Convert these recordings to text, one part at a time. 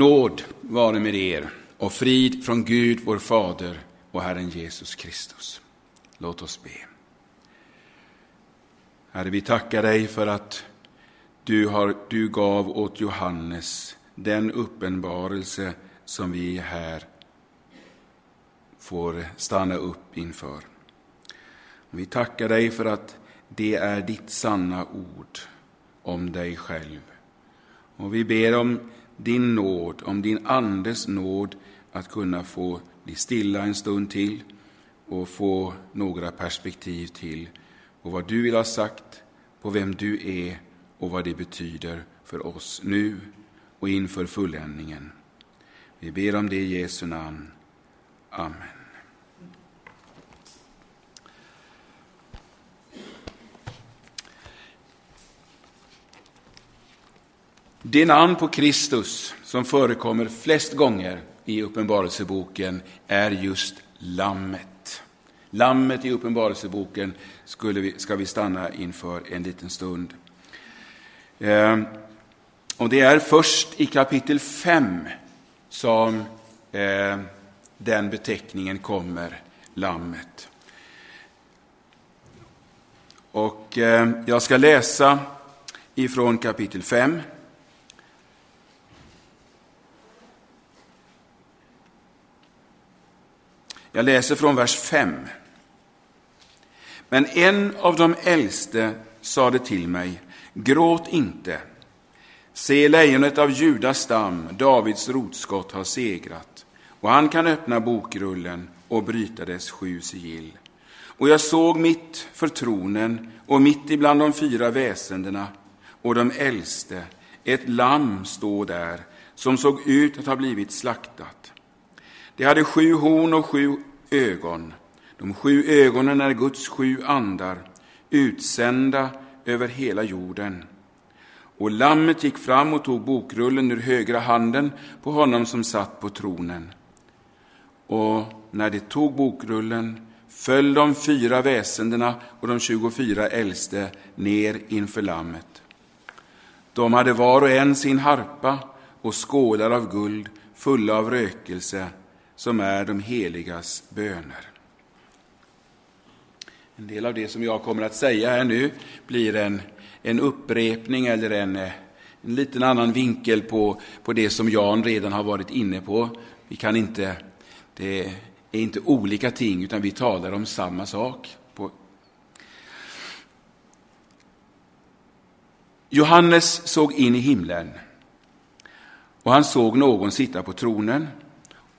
Nåd vare med er och frid från Gud, vår Fader och Herren Jesus Kristus. Låt oss be. Herre, vi tackar dig för att du, har, du gav åt Johannes den uppenbarelse som vi här får stanna upp inför. Vi tackar dig för att det är ditt sanna ord om dig själv. Och vi ber om din nåd, om din Andes nåd att kunna få bli stilla en stund till och få några perspektiv till på vad du vill ha sagt, på vem du är och vad det betyder för oss nu och inför fulländningen. Vi ber om det i Jesu namn. Amen. Det namn på Kristus som förekommer flest gånger i Uppenbarelseboken är just Lammet. Lammet i Uppenbarelseboken skulle vi, ska vi stanna inför en liten stund. Eh, och det är först i kapitel 5 som eh, den beteckningen kommer, Lammet. Och eh, jag ska läsa ifrån kapitel 5. Jag läser från vers 5. Men en av de äldste sade till mig, gråt inte. Se, lejonet av Judas stam, Davids rotskott, har segrat, och han kan öppna bokrullen och bryta dess sju sigill. Och jag såg mitt för tronen och mitt ibland de fyra väsendena och de äldste ett lamm stå där som såg ut att ha blivit slaktat. De hade sju horn och sju ögon. De sju ögonen är Guds sju andar, utsända över hela jorden. Och lammet gick fram och tog bokrullen ur högra handen på honom som satt på tronen. Och när de tog bokrullen föll de fyra väsendena och de tjugofyra äldste ner inför lammet. De hade var och en sin harpa och skålar av guld fulla av rökelse som är de heligas böner. En del av det som jag kommer att säga här nu blir en, en upprepning eller en, eh, en liten annan vinkel på, på det som Jan redan har varit inne på. Vi kan inte, det är inte olika ting, utan vi talar om samma sak. På. Johannes såg in i himlen och han såg någon sitta på tronen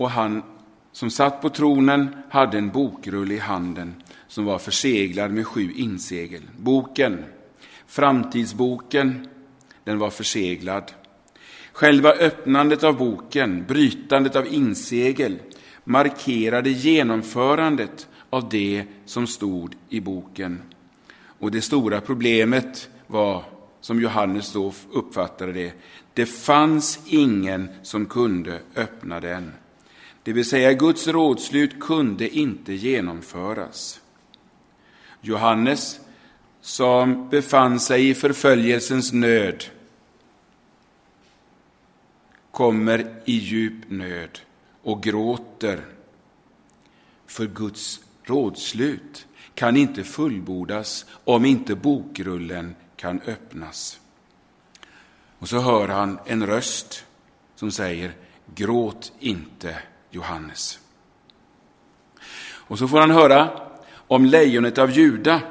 och han som satt på tronen hade en bokrulle i handen som var förseglad med sju insegel. Boken, framtidsboken, den var förseglad. Själva öppnandet av boken, brytandet av insegel, markerade genomförandet av det som stod i boken. Och det stora problemet var, som Johannes då uppfattade det, det fanns ingen som kunde öppna den. Det vill säga, Guds rådslut kunde inte genomföras. Johannes, som befann sig i förföljelsens nöd, kommer i djup nöd och gråter. För Guds rådslut kan inte fullbordas om inte bokrullen kan öppnas. Och så hör han en röst som säger Gråt inte, Johannes. Och så får han höra om lejonet av Juda,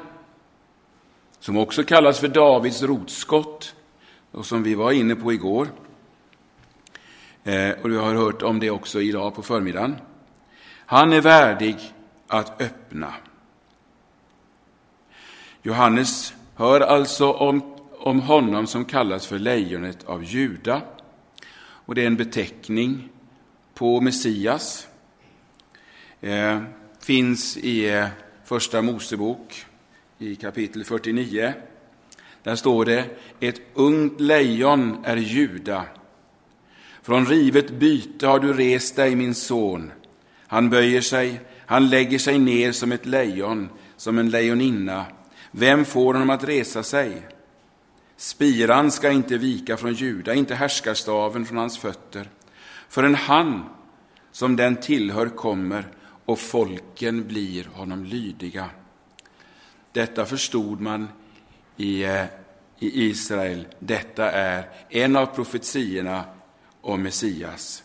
som också kallas för Davids rotskott och som vi var inne på igår. Eh, och du har hört om det också idag på förmiddagen. Han är värdig att öppna. Johannes hör alltså om, om honom som kallas för lejonet av Juda. Och det är en beteckning på Messias. Eh, finns i eh, Första Mosebok i kapitel 49. Där står det, ett ungt lejon är Juda. Från rivet byte har du rest dig, min son. Han böjer sig, han lägger sig ner som ett lejon, som en lejoninna. Vem får honom att resa sig? Spiran ska inte vika från Juda, inte härskarstaven från hans fötter förrän han som den tillhör kommer och folken blir honom lydiga. Detta förstod man i, eh, i Israel. Detta är en av profetiorna om Messias.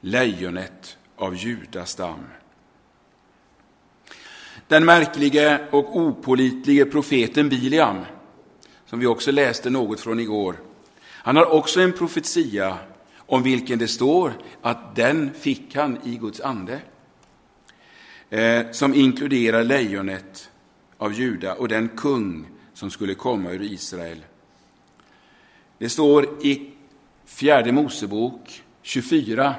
Lejonet av Judas stam. Den märklige och opolitlige profeten Biliam, som vi också läste något från igår, han har också en profetia om vilken det står att den fick han i Guds ande, eh, som inkluderar lejonet av Juda och den kung som skulle komma ur Israel. Det står i fjärde Mosebok 24.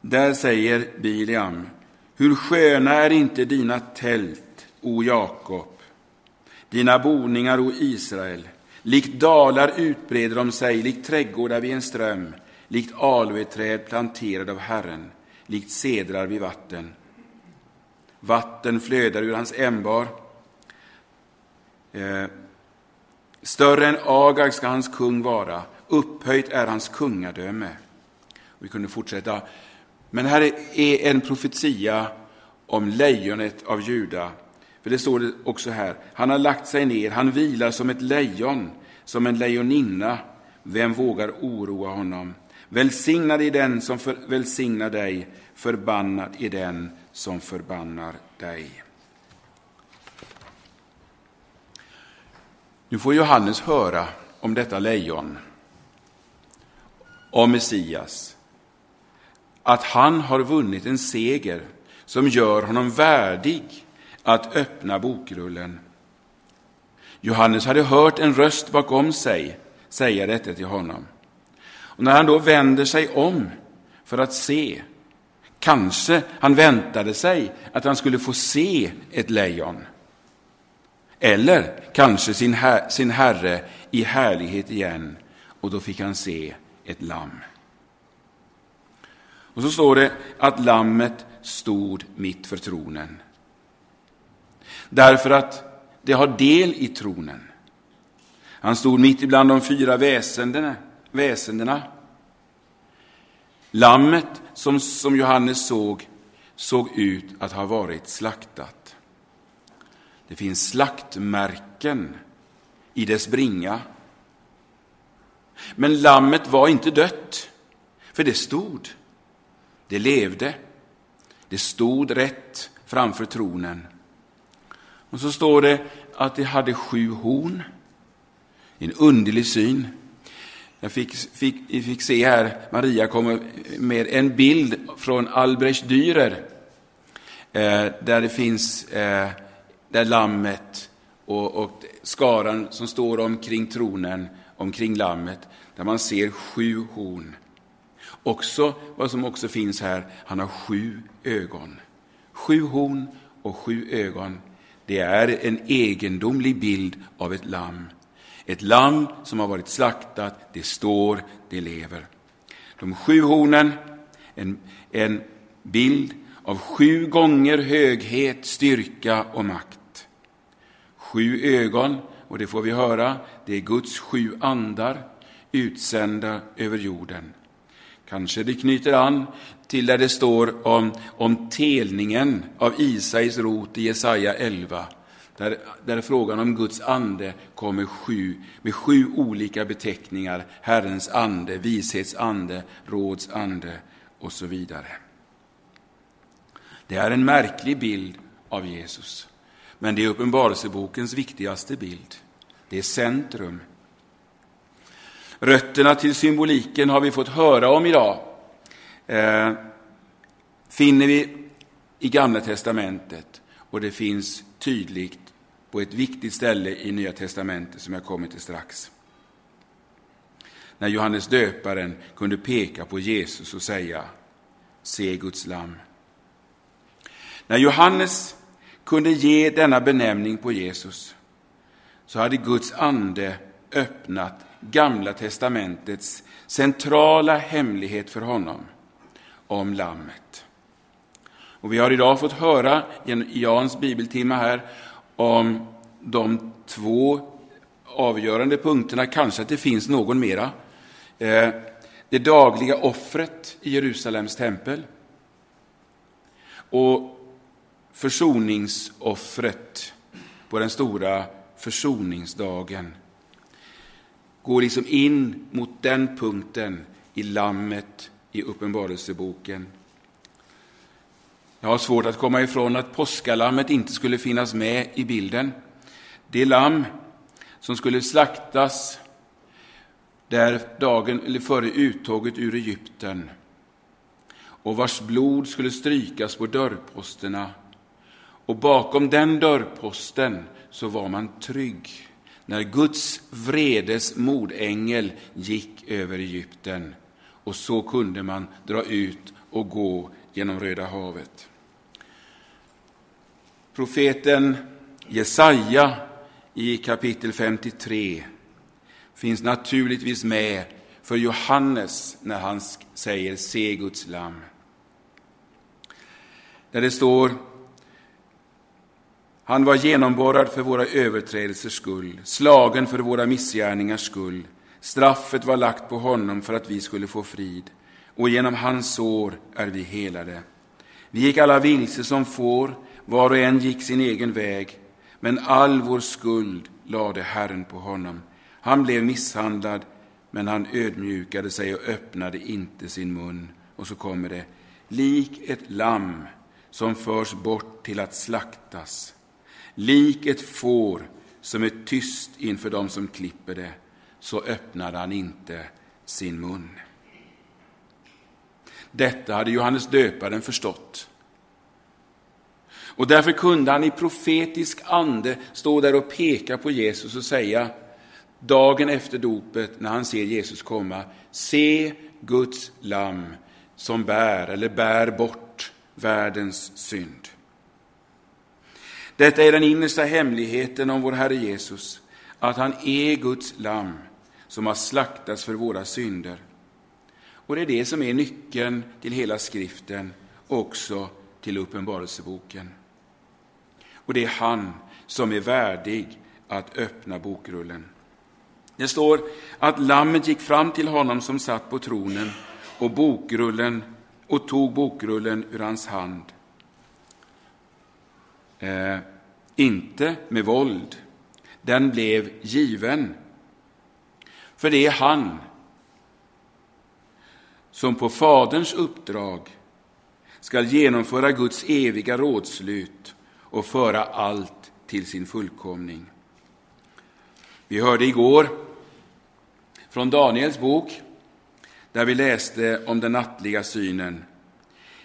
Där säger Biliam, hur sköna är inte dina tält, o Jakob, dina boningar, o Israel. Likt dalar utbreder de sig, likt trädgårdar vid en ström, likt aloeträd planterade av Herren, likt sedrar vid vatten. Vatten flödar ur hans ämbar. Eh, större än Agag ska hans kung vara, upphöjt är hans kungadöme. Vi kunde fortsätta. Men här är en profetia om lejonet av Juda. För det står det också här, han har lagt sig ner, han vilar som ett lejon, som en lejoninna. Vem vågar oroa honom? Välsignad är den som för, välsignar dig, förbannad är den som förbannar dig. Nu får Johannes höra om detta lejon, om Messias, att han har vunnit en seger som gör honom värdig att öppna bokrullen. Johannes hade hört en röst bakom sig säga detta till honom. Och när han då vänder sig om för att se, kanske han väntade sig att han skulle få se ett lejon. Eller kanske sin, her sin herre i härlighet igen, och då fick han se ett lamm. Och så står det att lammet stod mitt för tronen. Därför att det har del i tronen. Han stod mitt ibland de fyra väsendena. väsendena. Lammet som, som Johannes såg, såg ut att ha varit slaktat. Det finns slaktmärken i dess bringa. Men lammet var inte dött, för det stod. Det levde. Det stod rätt framför tronen. Och så står det att det hade sju horn. En underlig syn. Jag fick, fick, fick se här, Maria kommer med en bild från Albrecht Dürer, eh, där det finns eh, där lammet och, och skaran som står omkring tronen, omkring lammet, där man ser sju horn. Också vad som också finns här, han har sju ögon. Sju horn och sju ögon. Det är en egendomlig bild av ett lamm. Ett lamm som har varit slaktat, det står, det lever. De sju hornen, en, en bild av sju gånger höghet, styrka och makt. Sju ögon, och det får vi höra, det är Guds sju andar utsända över jorden. Kanske det knyter an till där det står om, om telningen av Isais rot i Jesaja 11. Där, där frågan om Guds ande kommer sju, med sju olika beteckningar. Herrens ande, vishets ande, råds ande och så vidare. Det är en märklig bild av Jesus. Men det är Uppenbarelsebokens viktigaste bild. Det är centrum. Rötterna till symboliken har vi fått höra om idag. Eh, finner vi i Gamla testamentet och det finns tydligt på ett viktigt ställe i Nya testamentet som jag kommer till strax. När Johannes döparen kunde peka på Jesus och säga Se Guds lam. När Johannes kunde ge denna benämning på Jesus så hade Guds ande öppnat Gamla testamentets centrala hemlighet för honom om Lammet. Och vi har idag fått höra i Jans bibeltimme här om de två avgörande punkterna, kanske att det finns någon mera, eh, det dagliga offret i Jerusalems tempel. Och försoningsoffret på den stora försoningsdagen går liksom in mot den punkten i lammet i Uppenbarelseboken. Jag har svårt att komma ifrån att påskalammet inte skulle finnas med i bilden. Det lamm som skulle slaktas där dagen eller före uttåget ur Egypten och vars blod skulle strykas på dörrposterna. Och bakom den dörrposten så var man trygg när Guds vredes mordängel gick över Egypten. Och så kunde man dra ut och gå genom Röda havet. Profeten Jesaja i kapitel 53 finns naturligtvis med för Johannes när han säger se Guds lam. Där det står han var genomborrad för våra överträdelsers skull, slagen för våra missgärningars skull. Straffet var lagt på honom för att vi skulle få frid, och genom hans sår är vi helade. Vi gick alla vilse som får, var och en gick sin egen väg, men all vår skuld lade Herren på honom. Han blev misshandlad, men han ödmjukade sig och öppnade inte sin mun. Och så kommer det, lik ett lamm som förs bort till att slaktas, lik ett får som är tyst inför dem som klipper det, så öppnade han inte sin mun. Detta hade Johannes döparen förstått. Och därför kunde han i profetisk ande stå där och peka på Jesus och säga dagen efter dopet när han ser Jesus komma, se Guds lam som bär eller bär bort världens synd. Detta är den innersta hemligheten om vår Herre Jesus, att han är Guds lam som har slaktats för våra synder. Och det är det som är nyckeln till hela skriften, också till Uppenbarelseboken. Och det är han som är värdig att öppna bokrullen. Det står att lammet gick fram till honom som satt på tronen och bokrullen och tog bokrullen ur hans hand. Eh, inte med våld. Den blev given. För det är han som på Faderns uppdrag skall genomföra Guds eviga rådslut och föra allt till sin fullkomning. Vi hörde igår från Daniels bok, där vi läste om den nattliga synen.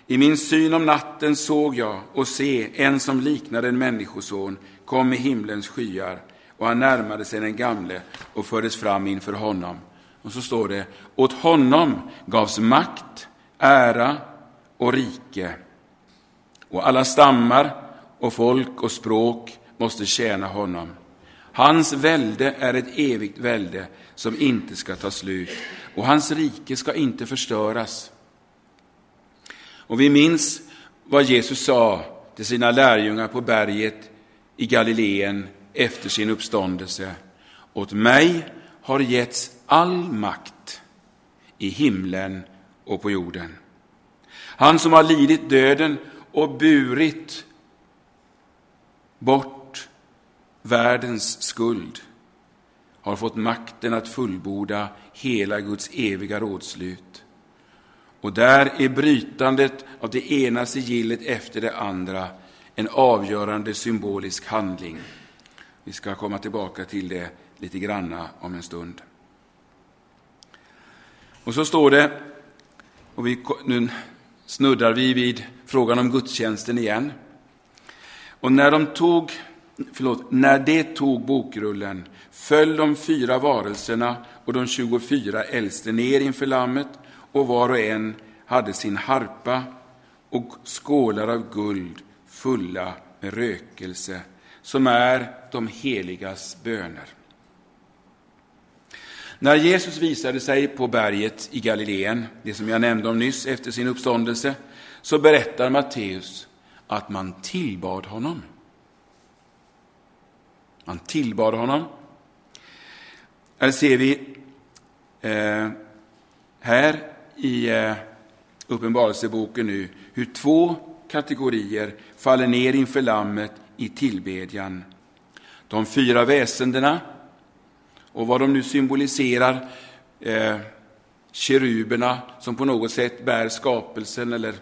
I min syn om natten såg jag och se en som liknade en människoson kom med himlens skyar och han närmade sig den gamle och fördes fram inför honom. Och så står det, åt honom gavs makt, ära och rike. Och alla stammar och folk och språk måste tjäna honom. Hans välde är ett evigt välde som inte ska ta slut, och hans rike ska inte förstöras. Och vi minns vad Jesus sa till sina lärjungar på berget i Galileen efter sin uppståndelse. Åt mig har getts all makt i himlen och på jorden. Han som har lidit döden och burit bort världens skuld har fått makten att fullborda hela Guds eviga rådslut. Och där är brytandet av det ena sigillet efter det andra en avgörande symbolisk handling. Vi ska komma tillbaka till det lite granna om en stund. Och så står det, och vi, nu snuddar vi vid frågan om gudstjänsten igen. Och när de tog, förlåt, när de tog bokrullen föll de fyra varelserna och de 24 äldste ner inför lammet och var och en hade sin harpa och skålar av guld fulla med rökelse, som är de heligas böner. När Jesus visade sig på berget i Galileen, det som jag nämnde om nyss, efter sin uppståndelse, så berättar Matteus att man tillbad honom. Man tillbad honom. Här ser vi eh, här i eh, Uppenbarelseboken nu hur två kategorier faller ner inför Lammet i tillbedjan. De fyra väsendena och vad de nu symboliserar, eh, keruberna som på något sätt bär skapelsen eller,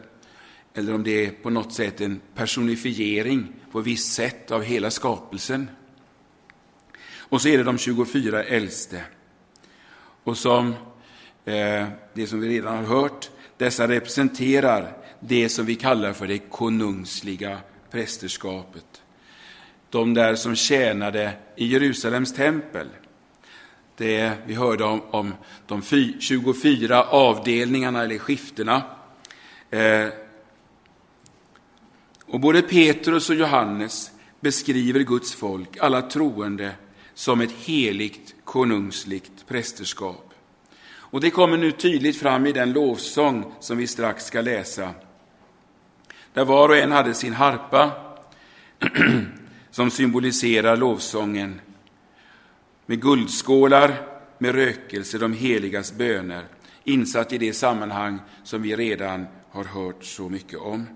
eller om det är på något sätt en personifiering på visst sätt av hela skapelsen. Och så är det de 24 äldste. Och som eh, det som vi redan har hört, dessa representerar det som vi kallar för det konungsliga prästerskapet. De där som tjänade i Jerusalems tempel. Det, vi hörde om, om de 24 avdelningarna eller skiftena. Eh, och både Petrus och Johannes beskriver Guds folk, alla troende, som ett heligt konungsligt prästerskap. Och det kommer nu tydligt fram i den lovsång som vi strax ska läsa. Där var och en hade sin harpa som symboliserar lovsången med guldskålar med rökelse, de heligas böner, insatt i det sammanhang som vi redan har hört så mycket om.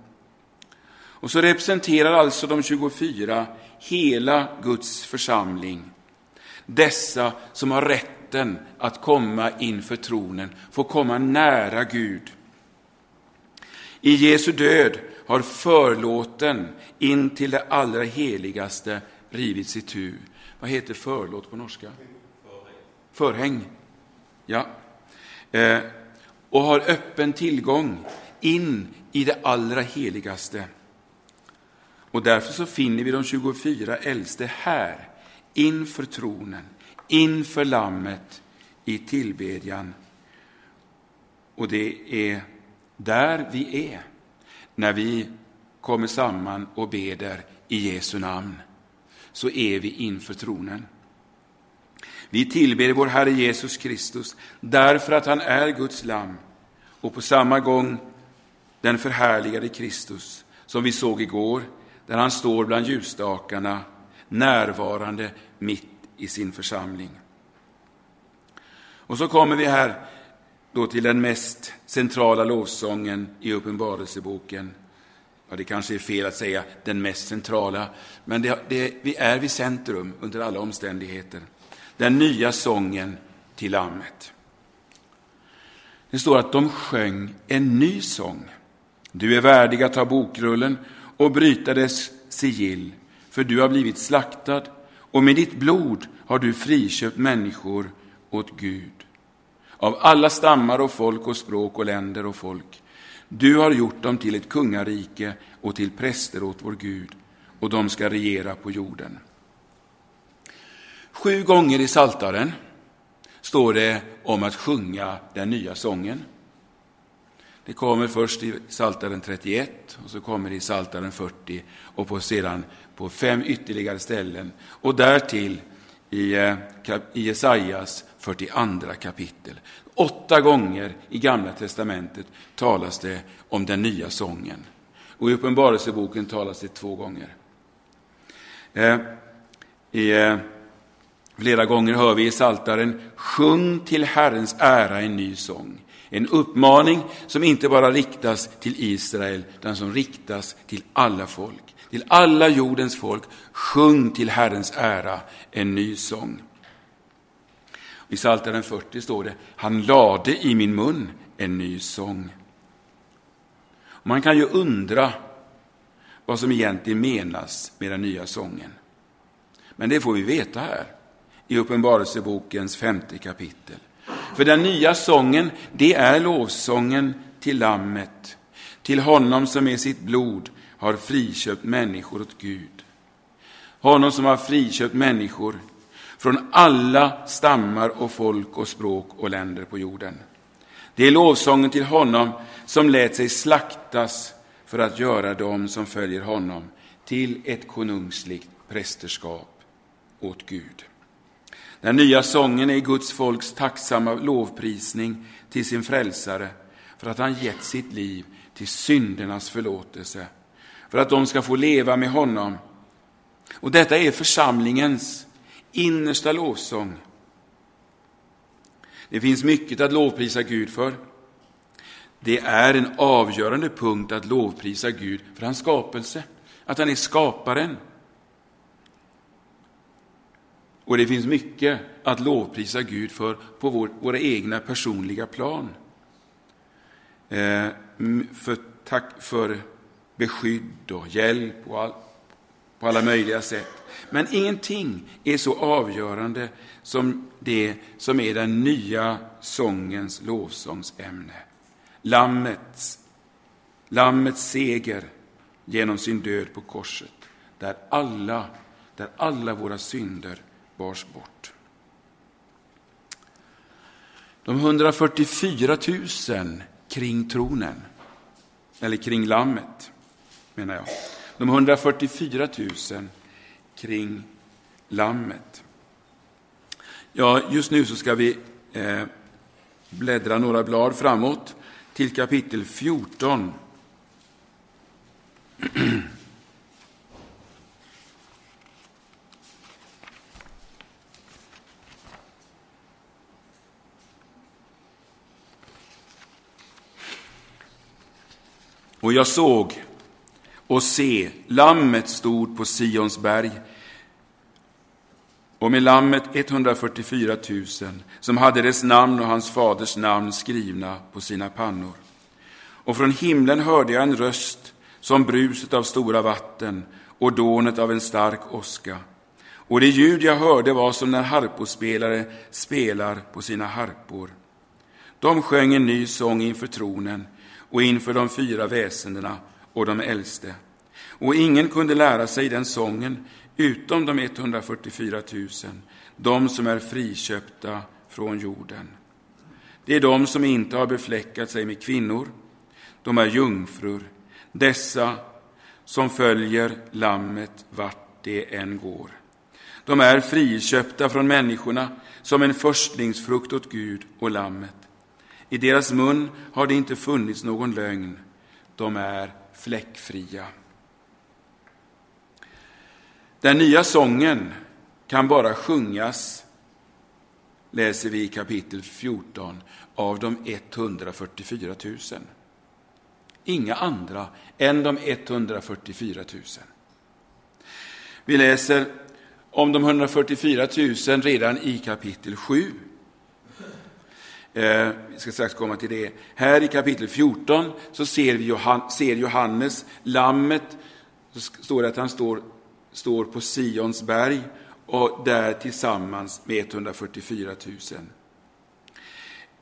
Och så representerar alltså de 24 hela Guds församling. Dessa som har rätten att komma inför tronen, få komma nära Gud. I Jesu död har förlåten in till det allra heligaste rivits itu. Vad heter förlåt på norska? Förhäng. Ja. Eh, och har öppen tillgång in i det allra heligaste. Och därför så finner vi de 24 äldste här, inför tronen, inför Lammet, i tillbedjan. Och det är där vi är när vi kommer samman och beder i Jesu namn, så är vi inför tronen. Vi tillber vår Herre Jesus Kristus därför att han är Guds lam och på samma gång den förhärligade Kristus som vi såg igår, där han står bland ljusstakarna, närvarande mitt i sin församling. Och så kommer vi här då till den mest centrala lovsången i Uppenbarelseboken. Ja, det kanske är fel att säga den mest centrala, men det, det, vi är vid centrum under alla omständigheter. Den nya sången till Lammet. Det står att de sjöng en ny sång. Du är värdig att ta bokrullen och bryta dess sigill, för du har blivit slaktad och med ditt blod har du friköpt människor åt Gud av alla stammar och folk och språk och länder och folk. Du har gjort dem till ett kungarike och till präster åt vår Gud, och de ska regera på jorden. Sju gånger i Saltaren står det om att sjunga den nya sången. Det kommer först i Saltaren 31 och så kommer det i Saltaren 40 och på sedan på fem ytterligare ställen och därtill i, eh, i Jesajas 42 kapitel. Åtta gånger i Gamla testamentet talas det om den nya sången. Och i Uppenbarelseboken talas det två gånger. Eh, i, eh, flera gånger hör vi i Saltaren Sjung till Herrens ära en ny sång. En uppmaning som inte bara riktas till Israel, utan som riktas till alla folk. Till alla jordens folk. Sjung till Herrens ära en ny sång. I Psaltaren 40 står det, han lade i min mun en ny sång. Man kan ju undra vad som egentligen menas med den nya sången. Men det får vi veta här i Uppenbarelsebokens femte kapitel. För den nya sången, det är lovsången till Lammet, till honom som med sitt blod har friköpt människor åt Gud. Honom som har friköpt människor från alla stammar och folk och språk och länder på jorden. Det är lovsången till honom som lät sig slaktas för att göra dem som följer honom till ett konungsligt prästerskap åt Gud. Den nya sången är Guds folks tacksamma lovprisning till sin frälsare för att han gett sitt liv till syndernas förlåtelse, för att de ska få leva med honom. Och detta är församlingens innersta lovsång. Det finns mycket att lovprisa Gud för. Det är en avgörande punkt att lovprisa Gud för hans skapelse, att han är skaparen. Och det finns mycket att lovprisa Gud för på vår, våra egna personliga plan. Eh, för, tack för beskydd och hjälp och all, på alla möjliga sätt. Men ingenting är så avgörande som det som är den nya sångens lovsångsämne. Lammets, lammets seger genom sin död på korset, där alla, där alla våra synder bars bort. De 144 000 kring tronen, eller kring lammet, menar jag. De 144 000 kring lammet. Ja, just nu så ska vi eh, bläddra några blad framåt till kapitel 14. Och jag såg och se, lammet stod på Sions berg och med lammet 144 000 som hade dess namn och hans faders namn skrivna på sina pannor. Och från himlen hörde jag en röst som bruset av stora vatten och dånet av en stark åska. Och det ljud jag hörde var som när harpospelare spelar på sina harpor. De sjöng en ny sång inför tronen och inför de fyra väsendena och de äldste. Och ingen kunde lära sig den sången utom de 144 000, de som är friköpta från jorden. Det är de som inte har befläckat sig med kvinnor, de är jungfrur, dessa som följer Lammet vart det än går. De är friköpta från människorna som en förstlingsfrukt åt Gud och Lammet. I deras mun har det inte funnits någon lögn. De är fläckfria. Den nya sången kan bara sjungas, läser vi i kapitel 14, av de 144 000. Inga andra än de 144 000. Vi läser om de 144 000 redan i kapitel 7. Eh, vi ska strax komma till det. Här i kapitel 14 så ser, vi Johannes, ser Johannes lammet, så står det att han står står på Sions berg och där tillsammans med 144 000.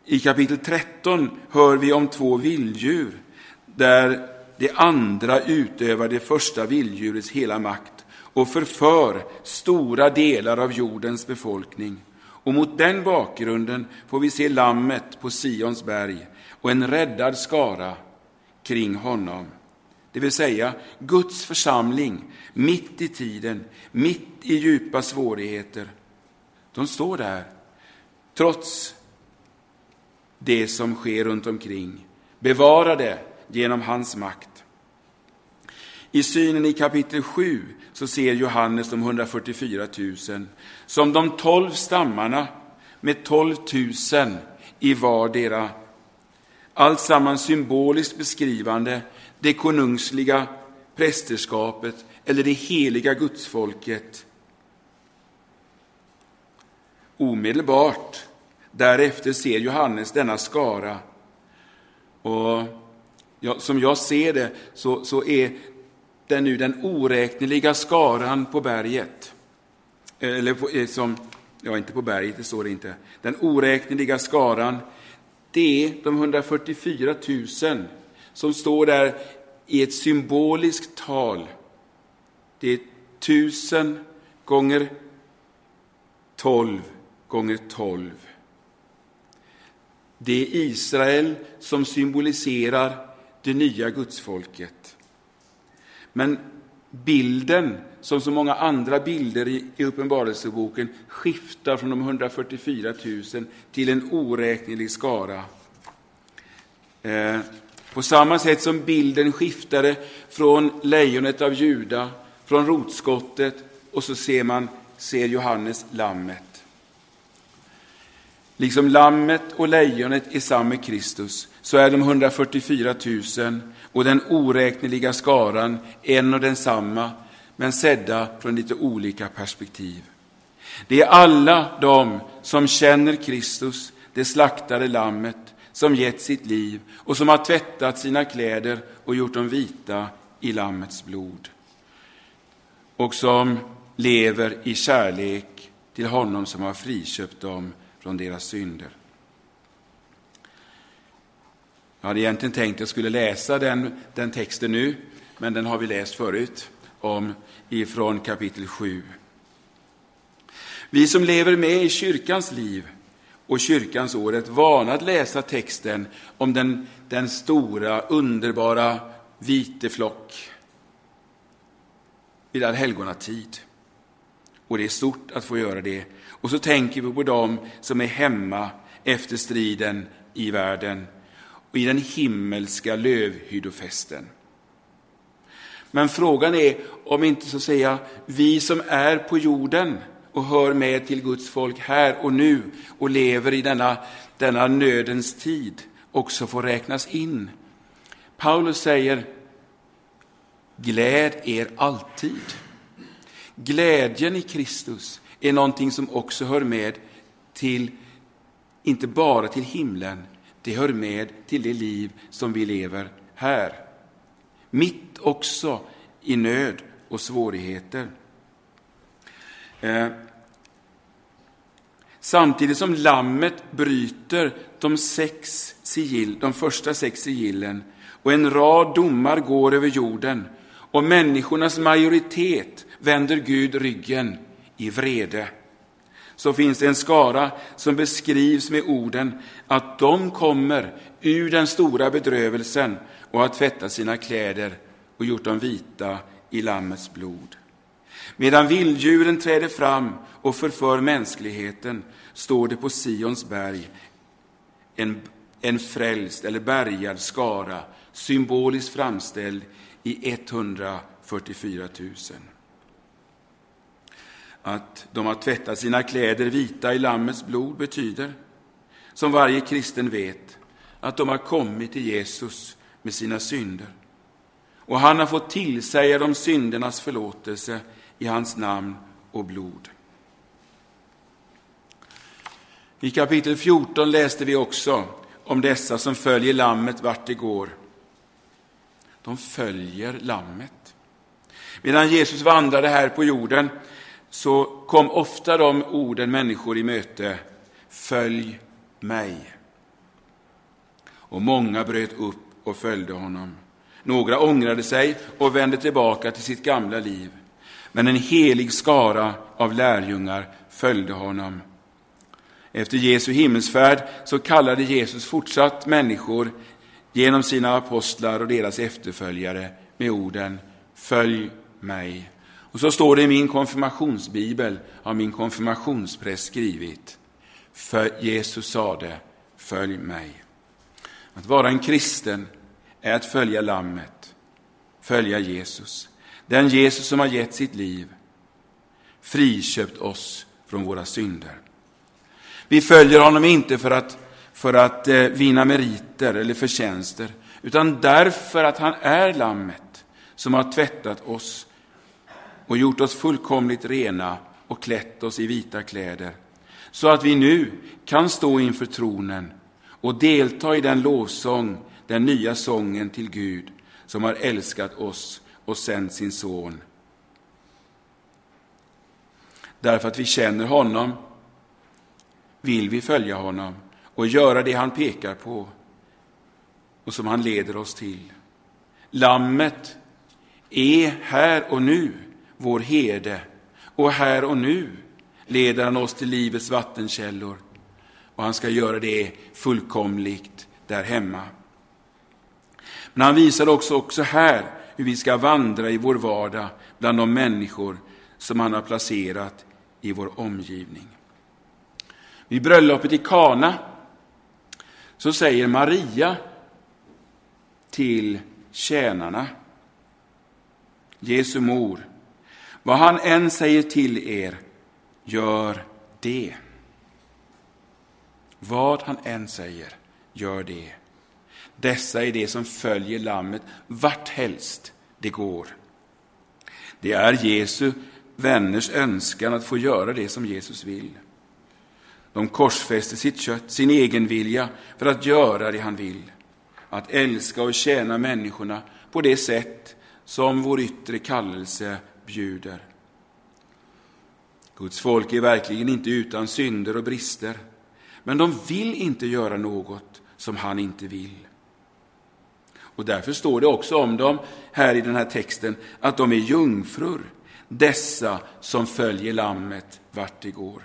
I kapitel 13 hör vi om två vilddjur där det andra utövar det första vilddjurets hela makt och förför stora delar av jordens befolkning. Och mot den bakgrunden får vi se lammet på Sions berg och en räddad skara kring honom det vill säga Guds församling, mitt i tiden, mitt i djupa svårigheter. De står där, trots det som sker runt omkring, bevarade genom hans makt. I synen i kapitel 7 så ser Johannes de 144 000 som de tolv stammarna med 12 000 i vardera. Alltsammans symboliskt beskrivande det konungsliga prästerskapet eller det heliga gudsfolket. Omedelbart därefter ser Johannes denna skara. Och ja, som jag ser det så, så är där nu den oräkneliga skaran på berget. Eller på, eh, som, ja, inte på berget, det står det inte. Den oräkneliga skaran, det är de 144 000 som står där i ett symboliskt tal. Det är tusen gånger tolv gånger tolv. Det är Israel som symboliserar det nya gudsfolket. Men bilden, som så många andra bilder i Uppenbarelseboken, skiftar från de 144 000 till en oräknelig skara. Eh, på samma sätt som bilden skiftade från lejonet av Juda, från rotskottet och så ser man ser Johannes lammet. Liksom lammet och lejonet är samma Kristus, så är de 144 000 och den oräkneliga skaran en och densamma, men sedda från lite olika perspektiv. Det är alla de som känner Kristus, det slaktade lammet, som gett sitt liv och som har tvättat sina kläder och gjort dem vita i Lammets blod. Och som lever i kärlek till honom som har friköpt dem från deras synder. Jag hade egentligen tänkt att jag skulle läsa den, den texten nu, men den har vi läst förut, om ifrån kapitel 7. Vi som lever med i kyrkans liv och kyrkans år är vana att läsa texten om den, den stora, underbara vite flock vid allhelgonatid. Och det är stort att få göra det. Och så tänker vi på dem som är hemma efter striden i världen och i den himmelska lövhyddofesten. Men frågan är om inte så att säga vi som är på jorden och hör med till Guds folk här och nu och lever i denna, denna nödens tid också får räknas in. Paulus säger Gläd er alltid. Glädjen i Kristus är någonting som också hör med till, inte bara till himlen, det hör med till det liv som vi lever här. Mitt också i nöd och svårigheter. Eh, samtidigt som lammet bryter de, sex sigill, de första sex sigillen och en rad domar går över jorden och människornas majoritet vänder Gud ryggen i vrede så finns det en skara som beskrivs med orden att de kommer ur den stora bedrövelsen och har tvättat sina kläder och gjort dem vita i Lammets blod. Medan vilddjuren träder fram och förför mänskligheten står det på Sions berg en, en frälst eller bärgad skara, symboliskt framställd i 144 000 att de har tvättat sina kläder vita i Lammets blod betyder, som varje kristen vet, att de har kommit till Jesus med sina synder. Och han har fått tillsäga dem syndernas förlåtelse i hans namn och blod. I kapitel 14 läste vi också om dessa som följer Lammet vart det går. De följer Lammet. Medan Jesus vandrade här på jorden så kom ofta de orden människor i möte. Följ mig. Och många bröt upp och följde honom. Några ångrade sig och vände tillbaka till sitt gamla liv. Men en helig skara av lärjungar följde honom. Efter Jesu himmelsfärd så kallade Jesus fortsatt människor genom sina apostlar och deras efterföljare med orden Följ mig. Och så står det i min konfirmationsbibel, har min konfirmationspräst skrivit. För Jesus sade, följ mig. Att vara en kristen är att följa Lammet, följa Jesus. Den Jesus som har gett sitt liv, friköpt oss från våra synder. Vi följer honom inte för att, för att eh, vinna meriter eller förtjänster, utan därför att han är Lammet som har tvättat oss och gjort oss fullkomligt rena och klätt oss i vita kläder, så att vi nu kan stå inför tronen och delta i den lovsång, den nya sången till Gud, som har älskat oss och sänt sin son. Därför att vi känner honom vill vi följa honom och göra det han pekar på och som han leder oss till. Lammet är här och nu vår herde, och här och nu leder han oss till livets vattenkällor, och han ska göra det fullkomligt där hemma. Men han visar också, också här hur vi ska vandra i vår vardag bland de människor som han har placerat i vår omgivning. Vid bröllopet i Kana så säger Maria till tjänarna, Jesu mor, vad han än säger till er, gör det. Vad han än säger, gör det. Dessa är det som följer Lammet vart helst det går. Det är Jesu vänners önskan att få göra det som Jesus vill. De korsfäster sitt kött, sin egen vilja för att göra det han vill. Att älska och tjäna människorna på det sätt som vår yttre kallelse bjuder. Guds folk är verkligen inte utan synder och brister, men de vill inte göra något som han inte vill. Och därför står det också om dem här i den här texten att de är jungfrur, dessa som följer lammet vart det går.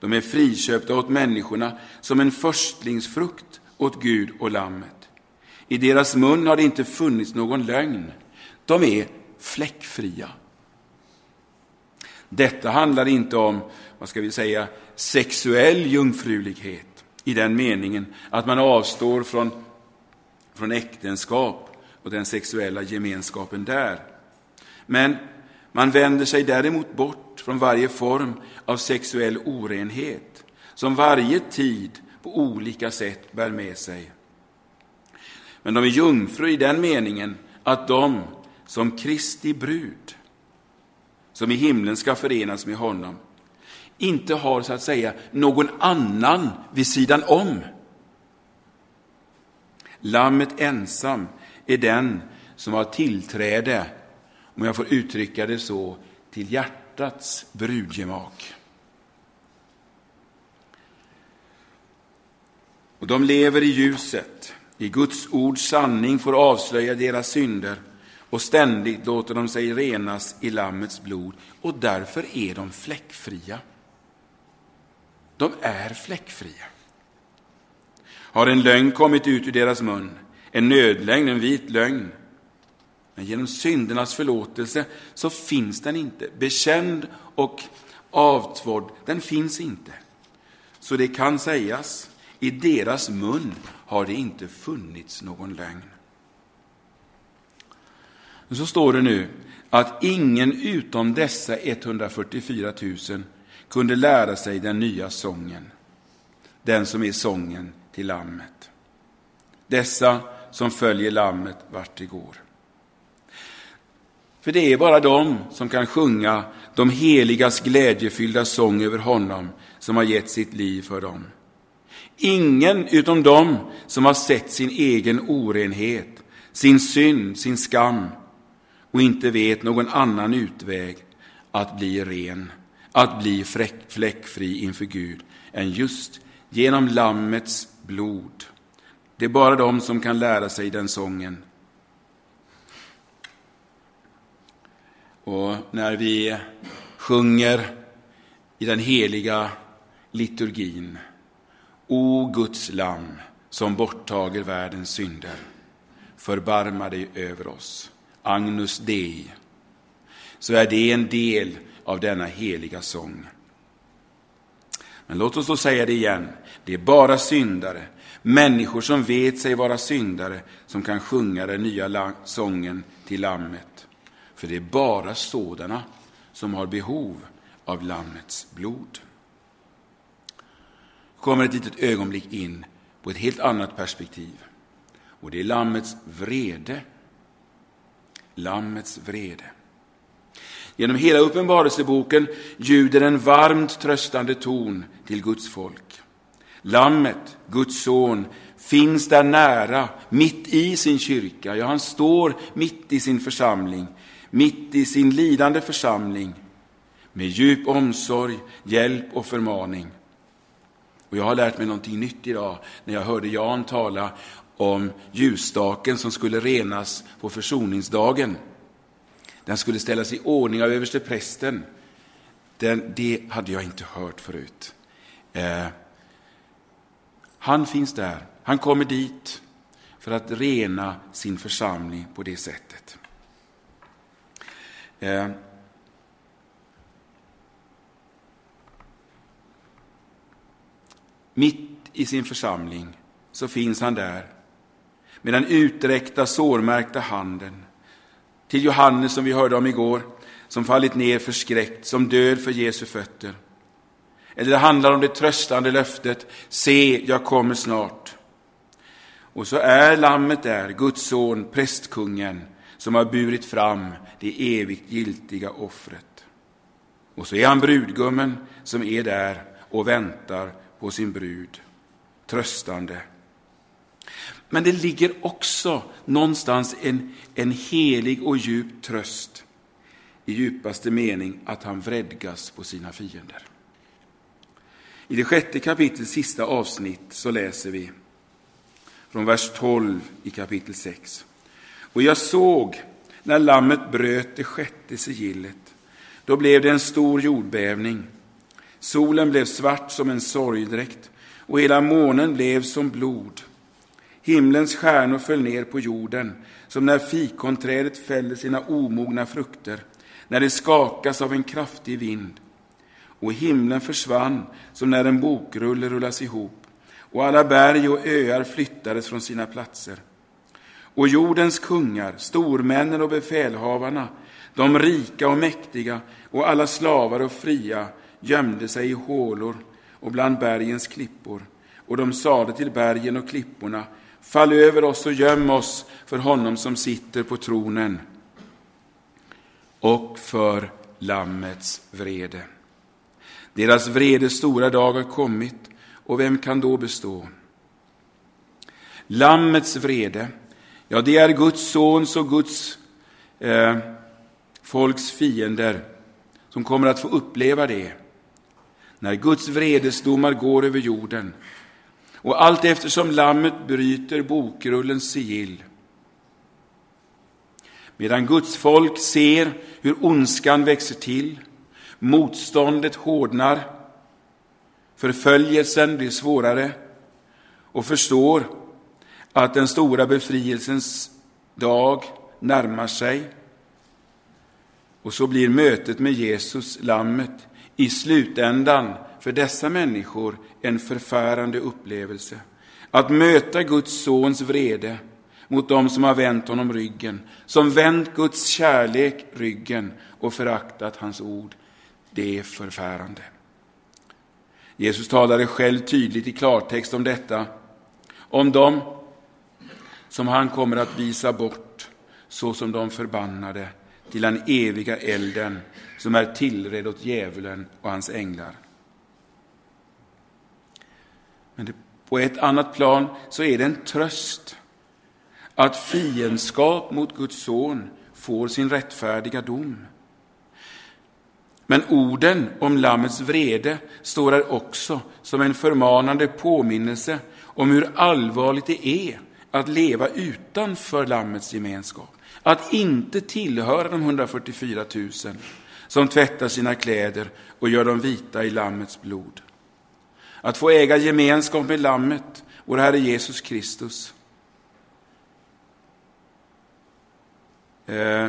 De är friköpta åt människorna som en förstlingsfrukt åt Gud och lammet. I deras mun har det inte funnits någon lögn. De är fläckfria. Detta handlar inte om, vad ska vi säga, sexuell jungfrulighet i den meningen att man avstår från, från äktenskap och den sexuella gemenskapen där. Men man vänder sig däremot bort från varje form av sexuell orenhet som varje tid på olika sätt bär med sig. Men de är jungfrur i den meningen att de som Kristi brud, som i himlen ska förenas med honom, inte har så att säga någon annan vid sidan om. Lammet ensam är den som har tillträde, om jag får uttrycka det så, till hjärtats brudgemak. Och de lever i ljuset, i Guds ords sanning får avslöja deras synder och ständigt låter de sig renas i Lammets blod och därför är de fläckfria. De är fläckfria. Har en lögn kommit ut ur deras mun, en nödlögn, en vit lögn, men genom syndernas förlåtelse så finns den inte. Bekänd och avtvådd, den finns inte. Så det kan sägas, i deras mun har det inte funnits någon lögn. Så står det nu att ingen utom dessa 144 000 kunde lära sig den nya sången, den som är sången till Lammet. Dessa som följer Lammet vart det går. För det är bara de som kan sjunga de heligas glädjefyllda sång över honom som har gett sitt liv för dem. Ingen utom dem som har sett sin egen orenhet, sin synd, sin skam och inte vet någon annan utväg att bli ren, att bli fläckfri inför Gud än just genom Lammets blod. Det är bara de som kan lära sig den sången. Och när vi sjunger i den heliga liturgin O Guds Lamm, som borttager världens synder, förbarma dig över oss. Agnus Dei, så är det en del av denna heliga sång. Men låt oss då säga det igen. Det är bara syndare, människor som vet sig vara syndare, som kan sjunga den nya sången till Lammet. För det är bara sådana som har behov av Lammets blod. kommer ett litet ögonblick in på ett helt annat perspektiv. Och det är Lammets vrede Lammets vrede. Genom hela Uppenbarelseboken ljuder en varmt tröstande ton till Guds folk. Lammet, Guds son, finns där nära, mitt i sin kyrka. Ja, han står mitt i sin församling, mitt i sin lidande församling, med djup omsorg, hjälp och förmaning. Och jag har lärt mig någonting nytt idag när jag hörde Jan tala om ljusstaken som skulle renas på försoningsdagen. Den skulle ställas i ordning av översteprästen. Den, det hade jag inte hört förut. Eh, han finns där. Han kommer dit för att rena sin församling på det sättet. Eh, mitt i sin församling så finns han där med den uträckta sårmärkta handen. Till Johannes som vi hörde om igår, som fallit ner förskräckt, som död för Jesu fötter. Eller det handlar om det tröstande löftet, se, jag kommer snart. Och så är lammet där, Guds son, prästkungen, som har burit fram det evigt giltiga offret. Och så är han brudgummen som är där och väntar på sin brud, tröstande. Men det ligger också någonstans en, en helig och djup tröst i djupaste mening att han vredgas på sina fiender. I det sjätte kapitlets sista avsnitt så läser vi från vers 12 i kapitel 6. Och jag såg när lammet bröt det sjätte sigillet. Då blev det en stor jordbävning. Solen blev svart som en sorgdräkt och hela månen blev som blod. Himlens stjärnor föll ner på jorden som när fikonträdet fäller sina omogna frukter, när det skakas av en kraftig vind. Och himlen försvann som när en bokrulle rullas ihop och alla berg och öar flyttades från sina platser. Och jordens kungar, stormännen och befälhavarna, de rika och mäktiga och alla slavar och fria gömde sig i hålor och bland bergens klippor. Och de sade till bergen och klipporna, fall över oss och göm oss för honom som sitter på tronen och för Lammets vrede. Deras vrede stora dag har kommit, och vem kan då bestå? Lammets vrede, ja, det är Guds sons och Guds eh, folks fiender som kommer att få uppleva det när Guds vredesdomar går över jorden och allt eftersom lammet bryter bokrullens sigill. Medan Guds folk ser hur ondskan växer till, motståndet hårdnar, förföljelsen blir svårare och förstår att den stora befrielsens dag närmar sig. Och så blir mötet med Jesus, lammet, i slutändan för dessa människor en förfärande upplevelse. Att möta Guds sons vrede mot dem som har vänt honom ryggen, som vänt Guds kärlek ryggen och föraktat hans ord. Det är förfärande. Jesus talade själv tydligt i klartext om detta, om dem som han kommer att visa bort såsom de förbannade till den eviga elden som är tillredd åt djävulen och hans änglar. Men det, på ett annat plan så är det en tröst att fiendskap mot Guds son får sin rättfärdiga dom. Men orden om Lammets vrede står här också som en förmanande påminnelse om hur allvarligt det är att leva utanför Lammets gemenskap. Att inte tillhöra de 144 000 som tvättar sina kläder och gör dem vita i Lammets blod. Att få äga gemenskap med Lammet, vår Herre Jesus Kristus. Eh.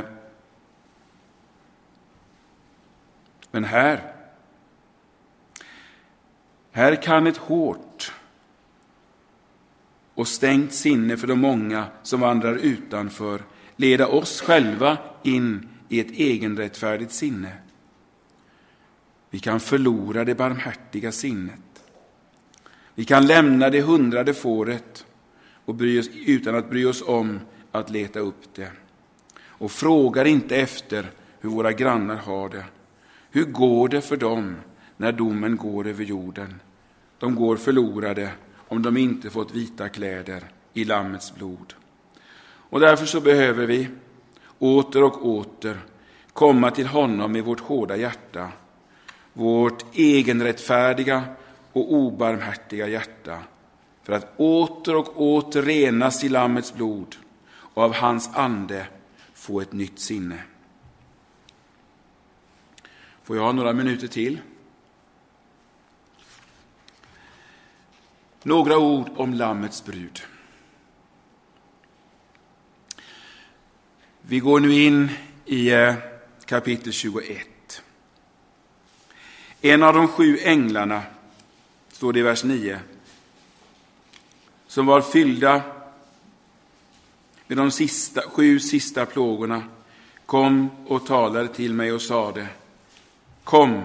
Men här, här kan ett hårt och stängt sinne för de många som vandrar utanför leda oss själva in i ett egenrättfärdigt sinne. Vi kan förlora det barmhärtiga sinnet. Vi kan lämna det hundrade fåret och bry oss, utan att bry oss om att leta upp det. Och frågar inte efter hur våra grannar har det. Hur går det för dem när domen går över jorden? De går förlorade om de inte fått vita kläder i Lammets blod. Och därför så behöver vi åter och åter komma till honom med vårt hårda hjärta, vårt egenrättfärdiga och obarmhärtiga hjärta, för att åter och åter renas i Lammets blod och av hans ande få ett nytt sinne. Får jag ha några minuter till? Några ord om Lammets brud. Vi går nu in i eh, kapitel 21. En av de sju änglarna, står det i vers 9, som var fyllda med de sista, sju sista plågorna, kom och talade till mig och sade Kom,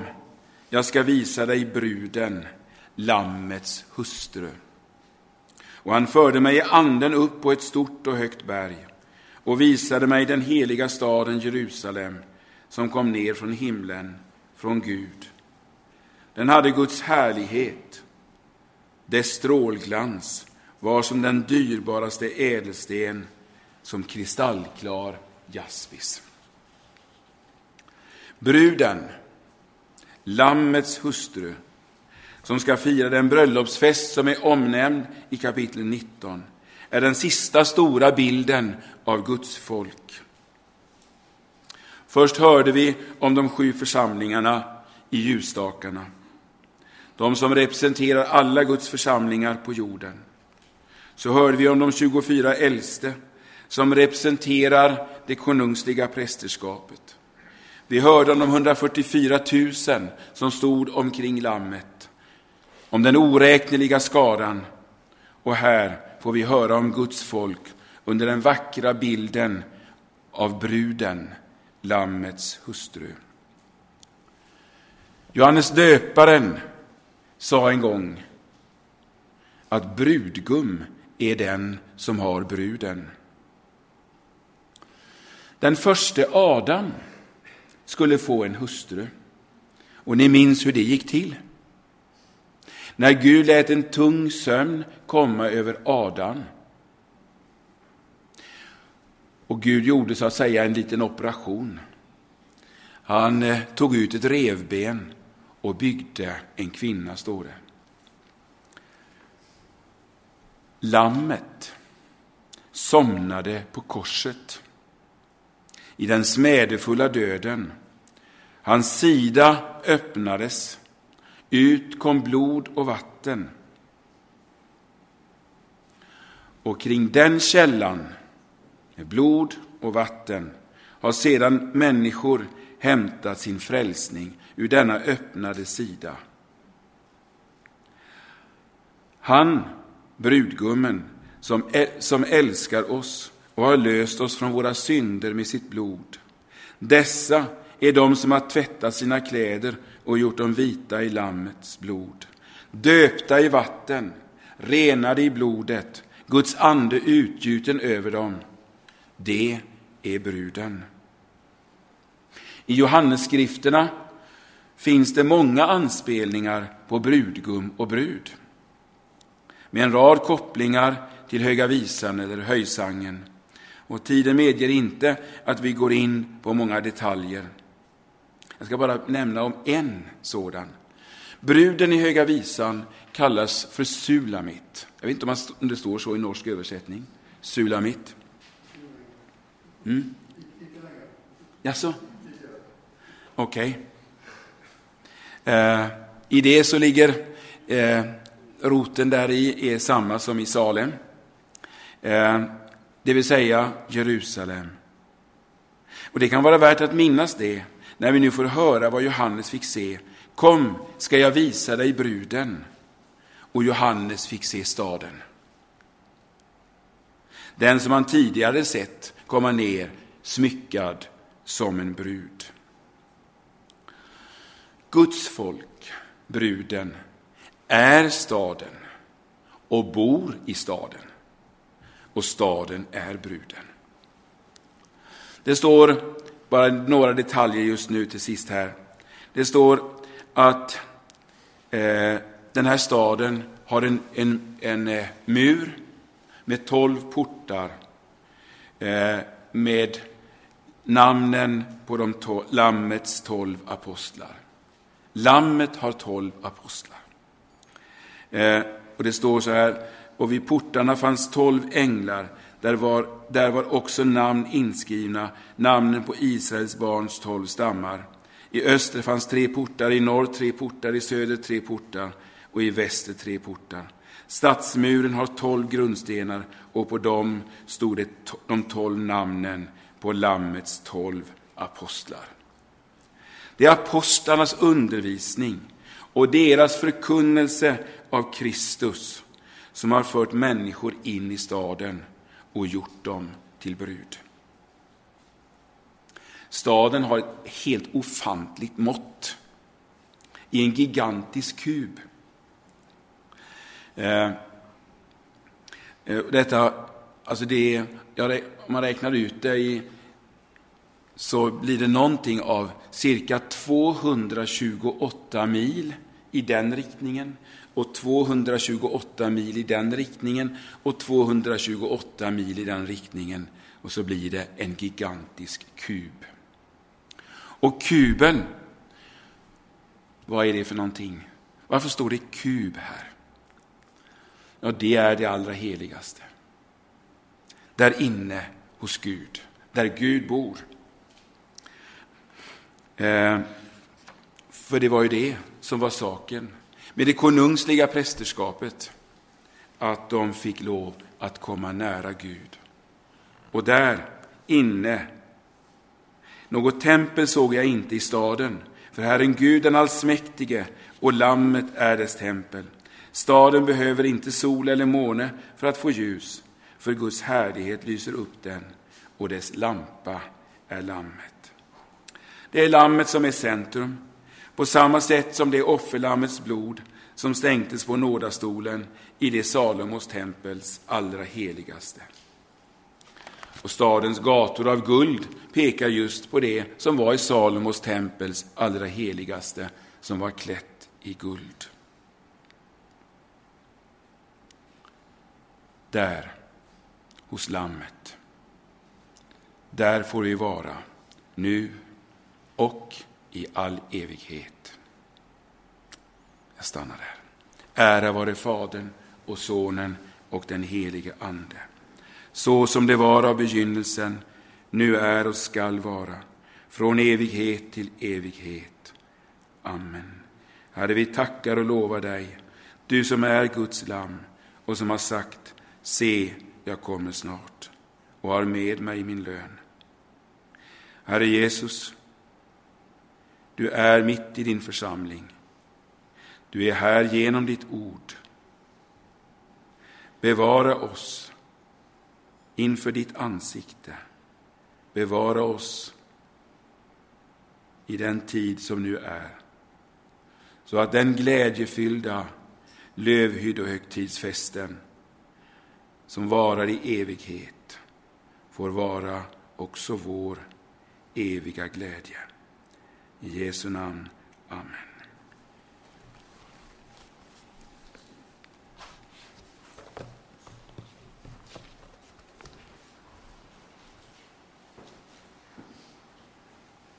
jag ska visa dig bruden, Lammets hustru. Och han förde mig i anden upp på ett stort och högt berg och visade mig den heliga staden Jerusalem som kom ner från himlen, från Gud. Den hade Guds härlighet. Dess strålglans var som den dyrbaraste ädelsten, som kristallklar jaspis. Bruden, Lammets hustru, som ska fira den bröllopsfest som är omnämnd i kapitel 19, är den sista stora bilden av Guds folk. Först hörde vi om de sju församlingarna i ljusstakarna, de som representerar alla Guds församlingar på jorden. Så hörde vi om de 24 äldste som representerar det konungsliga prästerskapet. Vi hörde om de 144 000 som stod omkring lammet, om den oräkneliga skaran. Och här får vi höra om Guds folk under den vackra bilden av bruden, Lammets hustru. Johannes döparen sa en gång att brudgum är den som har bruden. Den första Adam skulle få en hustru. Och ni minns hur det gick till. När Gud lät en tung sömn komma över Adam. Och Gud gjorde så att säga en liten operation. Han eh, tog ut ett revben och byggde en kvinna, står det. Lammet somnade på korset i den smädefulla döden. Hans sida öppnades, ut kom blod och vatten. Och kring den källan, med blod och vatten, har sedan människor hämtat sin frälsning ur denna öppnade sida. Han, brudgummen, som, som älskar oss och har löst oss från våra synder med sitt blod. Dessa är de som har tvättat sina kläder och gjort dem vita i Lammets blod. Döpta i vatten, renade i blodet, Guds ande utgjuten över dem. Det är bruden. I Johannesskrifterna finns det många anspelningar på brudgum och brud. Med en rad kopplingar till Höga visan eller höjsangen. Och tiden medger inte att vi går in på många detaljer. Jag ska bara nämna om en sådan. Bruden i Höga visan kallas för Sulamit. Jag vet inte om det står så i norsk översättning. Sulamit. Mm. Jaså? Okej. Okay. Eh, I det så ligger eh, roten där i är samma som i Salem. Eh, det vill säga Jerusalem. Och det kan vara värt att minnas det när vi nu får höra vad Johannes fick se. Kom, ska jag visa dig bruden. Och Johannes fick se staden. Den som han tidigare sett komma ner smyckad som en brud. Guds folk, bruden, är staden och bor i staden och staden är bruden. Det står, bara några detaljer just nu till sist här. Det står att eh, den här staden har en, en, en eh, mur med tolv portar eh, med namnen på de to Lammets tolv apostlar. Lammet har tolv apostlar. Eh, och det står så här, och vid portarna fanns tolv änglar. Där var, där var också namn inskrivna, namnen på Israels barns tolv stammar. I öster fanns tre portar, i norr tre portar, i söder tre portar och i väster tre portar. Stadsmuren har tolv grundstenar och på dem stod det de tolv namnen på Lammets tolv apostlar. Det är apostlarnas undervisning och deras förkunnelse av Kristus som har fört människor in i staden och gjort dem till brud. Staden har ett helt ofantligt mått. i en gigantisk kub. Eh, eh detta, alltså det, ja, det, man räknar ut det i, så blir det någonting av cirka 228 mil i den riktningen och 228 mil i den riktningen och 228 mil i den riktningen. Och så blir det en gigantisk kub. Och kuben, vad är det för någonting? Varför står det kub här? Ja, det är det allra heligaste. Där inne hos Gud, där Gud bor. Eh, för det var ju det som var saken med det konungsliga prästerskapet, att de fick lov att komma nära Gud. Och där inne, något tempel såg jag inte i staden, för Herren Gud den allsmäktige och Lammet är dess tempel. Staden behöver inte sol eller måne för att få ljus, för Guds härlighet lyser upp den och dess lampa är Lammet. Det är Lammet som är centrum, på samma sätt som det offerlammets blod som stänktes på nådastolen i det Salomos tempels allra heligaste. Och stadens gator av guld pekar just på det som var i Salomos tempels allra heligaste, som var klätt i guld. Där, hos Lammet, där får vi vara nu och i all evighet. Jag stannar där. Ära vare Fadern och Sonen och den helige Ande. Så som det var av begynnelsen, nu är och skall vara, från evighet till evighet. Amen. Herre, vi tackar och lovar dig, du som är Guds lam och som har sagt, se, jag kommer snart och har med mig min lön. Herre Jesus, du är mitt i din församling. Du är här genom ditt ord. Bevara oss inför ditt ansikte. Bevara oss i den tid som nu är. Så att den glädjefyllda lövhyddohögtidsfesten som varar i evighet får vara också vår eviga glädje. I Jesu namn. Amen.